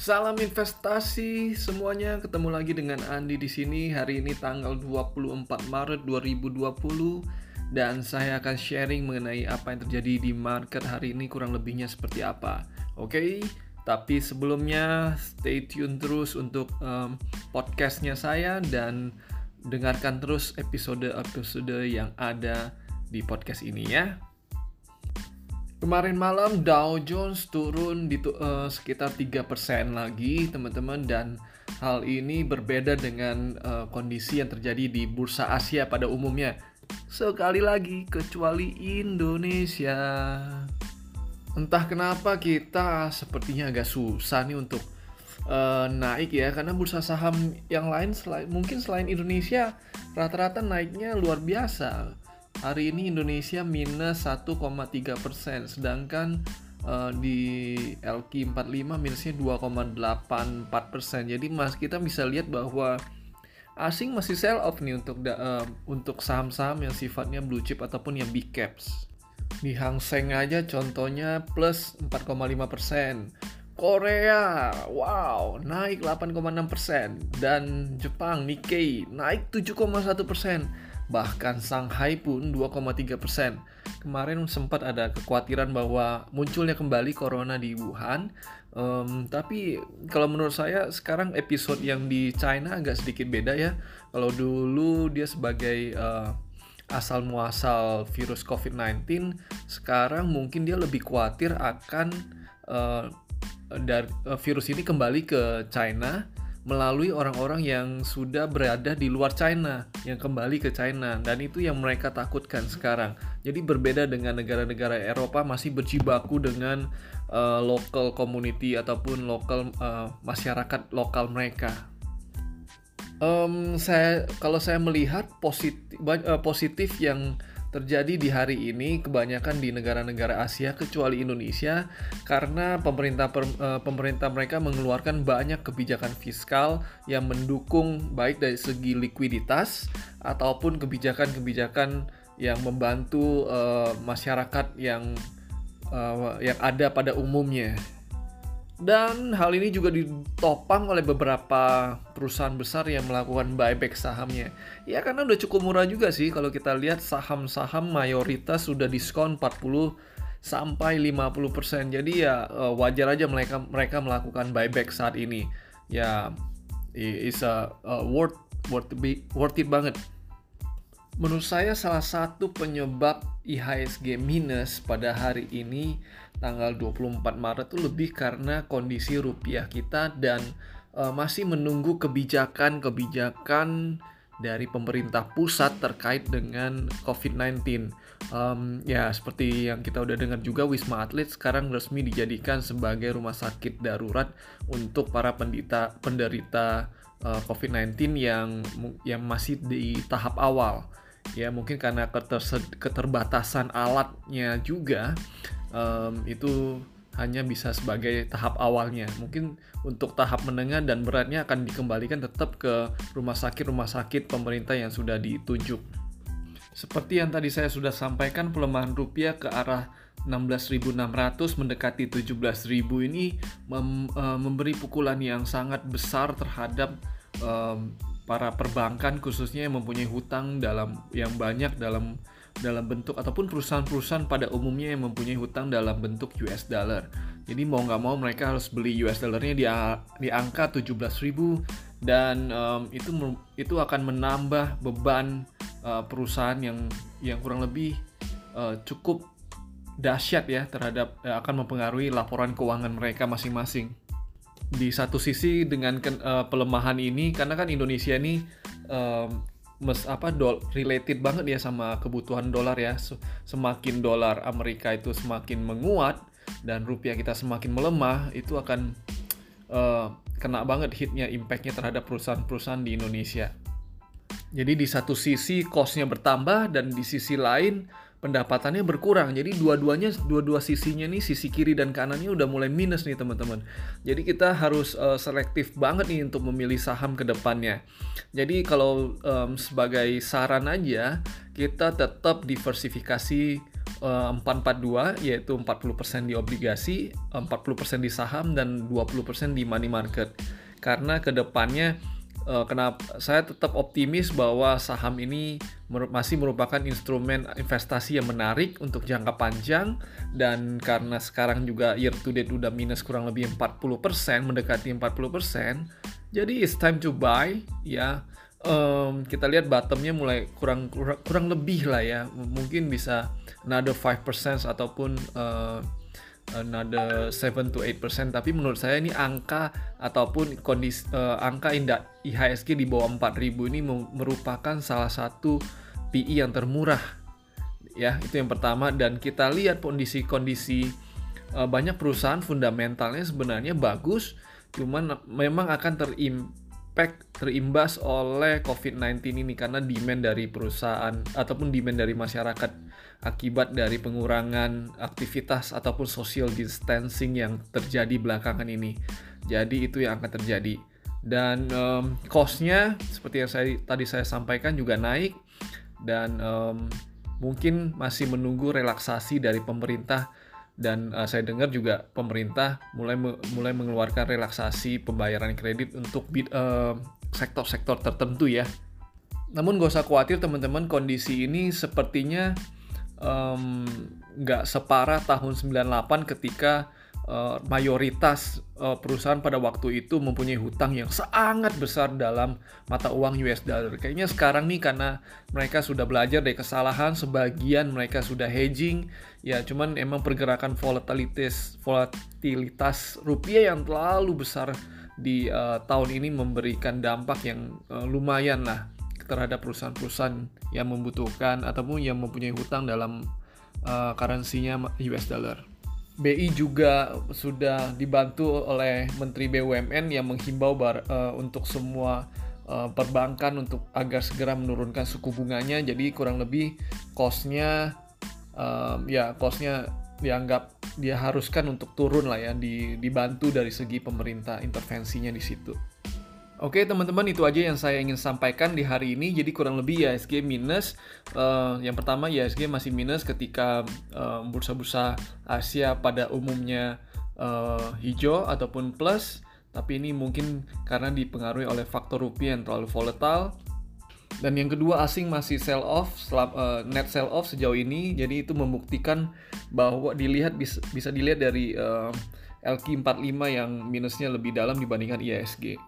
Salam investasi semuanya, ketemu lagi dengan Andi di sini. Hari ini tanggal 24 Maret 2020 dan saya akan sharing mengenai apa yang terjadi di market hari ini kurang lebihnya seperti apa. Oke, tapi sebelumnya stay tune terus untuk um, podcastnya saya dan dengarkan terus episode-episode yang ada di podcast ini ya. Kemarin malam Dow Jones turun di uh, sekitar 3% lagi teman-teman dan hal ini berbeda dengan uh, kondisi yang terjadi di bursa Asia pada umumnya. Sekali lagi kecuali Indonesia. Entah kenapa kita sepertinya agak susah nih untuk uh, naik ya karena bursa saham yang lain selain mungkin selain Indonesia rata-rata naiknya luar biasa hari ini Indonesia minus 1,3 persen, sedangkan uh, di LQ45 minusnya 2,84 persen. Jadi mas kita bisa lihat bahwa asing masih sell off nih untuk uh, untuk saham-saham yang sifatnya blue chip ataupun yang big caps. Di Hang Seng aja contohnya plus 4,5 persen. Korea, wow, naik 8,6 persen. Dan Jepang, Nikkei, naik 7,1 persen Bahkan Shanghai pun 2,3 persen. Kemarin sempat ada kekhawatiran bahwa munculnya kembali corona di Wuhan. Um, tapi kalau menurut saya sekarang episode yang di China agak sedikit beda ya. Kalau dulu dia sebagai uh, asal muasal virus COVID-19, sekarang mungkin dia lebih khawatir akan uh, dari uh, virus ini kembali ke China melalui orang-orang yang sudah berada di luar China, yang kembali ke China, dan itu yang mereka takutkan sekarang. Jadi berbeda dengan negara-negara Eropa masih berjibaku dengan uh, local community ataupun lokal uh, masyarakat lokal mereka. Um, saya kalau saya melihat positif uh, positif yang terjadi di hari ini kebanyakan di negara-negara Asia kecuali Indonesia karena pemerintah per, uh, pemerintah mereka mengeluarkan banyak kebijakan fiskal yang mendukung baik dari segi likuiditas ataupun kebijakan-kebijakan yang membantu uh, masyarakat yang uh, yang ada pada umumnya. Dan hal ini juga ditopang oleh beberapa perusahaan besar yang melakukan buyback sahamnya. Ya karena udah cukup murah juga sih kalau kita lihat saham-saham mayoritas sudah diskon 40 sampai 50%. Jadi ya eh, wajar aja mereka mereka melakukan buyback saat ini. Ya is a, a worth worth be, worth it banget. Menurut saya salah satu penyebab IHSG minus pada hari ini tanggal 24 Maret itu lebih karena kondisi rupiah kita dan uh, masih menunggu kebijakan-kebijakan dari pemerintah pusat terkait dengan COVID-19. Um, ya, seperti yang kita udah dengar juga, Wisma Atlet sekarang resmi dijadikan sebagai rumah sakit darurat untuk para penderita penderita uh, eh, COVID-19 yang yang masih di tahap awal. Ya, mungkin karena keterbatasan alatnya juga um, itu hanya bisa sebagai tahap awalnya. Mungkin untuk tahap menengah dan beratnya akan dikembalikan tetap ke rumah sakit-rumah sakit pemerintah yang sudah ditunjuk. Seperti yang tadi saya sudah sampaikan, pelemahan rupiah ke arah 16.600 mendekati 17.000 ini mem, uh, memberi pukulan yang sangat besar terhadap um, para perbankan khususnya yang mempunyai hutang dalam yang banyak dalam dalam bentuk ataupun perusahaan-perusahaan pada umumnya yang mempunyai hutang dalam bentuk US dollar. Jadi mau nggak mau mereka harus beli US dollarnya di, di angka 17.000 dan um, itu itu akan menambah beban uh, perusahaan yang yang kurang lebih uh, cukup dahsyat ya terhadap uh, akan mempengaruhi laporan keuangan mereka masing-masing. Di satu sisi dengan uh, pelemahan ini karena kan Indonesia ini um, mes apa dol related banget ya sama kebutuhan dolar ya. Semakin dolar Amerika itu semakin menguat dan rupiah kita semakin melemah itu akan uh, kena banget hitnya impactnya terhadap perusahaan-perusahaan di Indonesia. Jadi di satu sisi costnya bertambah dan di sisi lain pendapatannya berkurang. Jadi dua-duanya dua-dua sisinya nih sisi kiri dan kanannya udah mulai minus nih teman-teman. Jadi kita harus uh, selektif banget nih untuk memilih saham ke depannya. Jadi kalau um, sebagai saran aja kita tetap diversifikasi uh, 442 yaitu 40% di obligasi, 40% di saham dan 20% di money market. Karena ke depannya uh, kenapa saya tetap optimis bahwa saham ini mer masih merupakan instrumen investasi yang menarik untuk jangka panjang dan karena sekarang juga year to date udah minus kurang lebih 40% mendekati 40% jadi it's time to buy ya. Um, kita lihat bottomnya mulai kurang, kurang kurang lebih lah ya. Mungkin bisa another 5% ataupun uh, another 7 to 8% tapi menurut saya ini angka ataupun kondisi uh, angka indah IHSG di bawah 4000 ini merupakan salah satu PI yang termurah. Ya itu yang pertama. Dan kita lihat kondisi-kondisi uh, banyak perusahaan fundamentalnya sebenarnya bagus. Cuman memang akan terim impact terimbas oleh COVID-19 ini karena demand dari perusahaan ataupun demand dari masyarakat akibat dari pengurangan aktivitas ataupun social distancing yang terjadi belakangan ini. Jadi itu yang akan terjadi. Dan um, cost-nya seperti yang saya tadi saya sampaikan juga naik dan um, mungkin masih menunggu relaksasi dari pemerintah dan uh, saya dengar juga pemerintah mulai mulai mengeluarkan relaksasi pembayaran kredit untuk uh, sektor-sektor tertentu ya. Namun gak usah khawatir teman-teman kondisi ini sepertinya nggak um, separah tahun 98 ketika uh, mayoritas uh, perusahaan pada waktu itu mempunyai hutang yang sangat besar dalam mata uang US dollar. Kayaknya sekarang nih karena mereka sudah belajar dari kesalahan, sebagian mereka sudah hedging, ya cuman emang pergerakan volatilitas volatilitas rupiah yang terlalu besar di uh, tahun ini memberikan dampak yang uh, lumayan lah terhadap perusahaan-perusahaan yang membutuhkan ataupun yang mempunyai hutang dalam uh, currency-nya US dollar. BI juga sudah dibantu oleh Menteri BUMN yang menghimbau bar, uh, untuk semua uh, perbankan untuk agar segera menurunkan suku bunganya. Jadi kurang lebih costnya uh, ya costnya dianggap dia haruskan untuk turun lah ya di, dibantu dari segi pemerintah intervensinya di situ. Oke teman-teman itu aja yang saya ingin sampaikan di hari ini. Jadi kurang lebih ya minus. Uh, yang pertama ya masih minus ketika eh, bursa-bursa Asia pada umumnya uh, hijau ataupun plus. Tapi ini mungkin karena dipengaruhi oleh faktor rupiah yang terlalu volatile. Dan yang kedua asing masih sell off, uh, net sell off sejauh ini. Jadi itu membuktikan bahwa dilihat bisa, bisa dilihat dari uh, LQ45 yang minusnya lebih dalam dibandingkan ISG.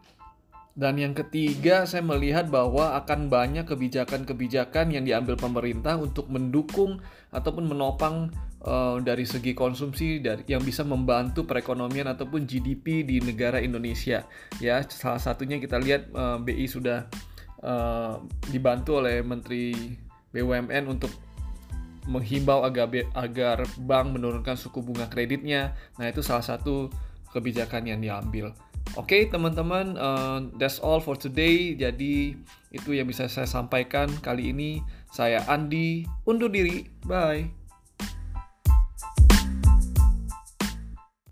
Dan yang ketiga, saya melihat bahwa akan banyak kebijakan-kebijakan yang diambil pemerintah untuk mendukung ataupun menopang uh, dari segi konsumsi dari yang bisa membantu perekonomian ataupun GDP di negara Indonesia. Ya, salah satunya kita lihat uh, eh, BI sudah uh, dibantu oleh Menteri BUMN untuk menghimbau agar agar bank menurunkan suku bunga kreditnya. Nah, itu salah satu kebijakan yang diambil. Oke okay, teman-teman, uh, that's all for today. Jadi itu yang bisa saya sampaikan kali ini. Saya Andi, undur diri. Bye.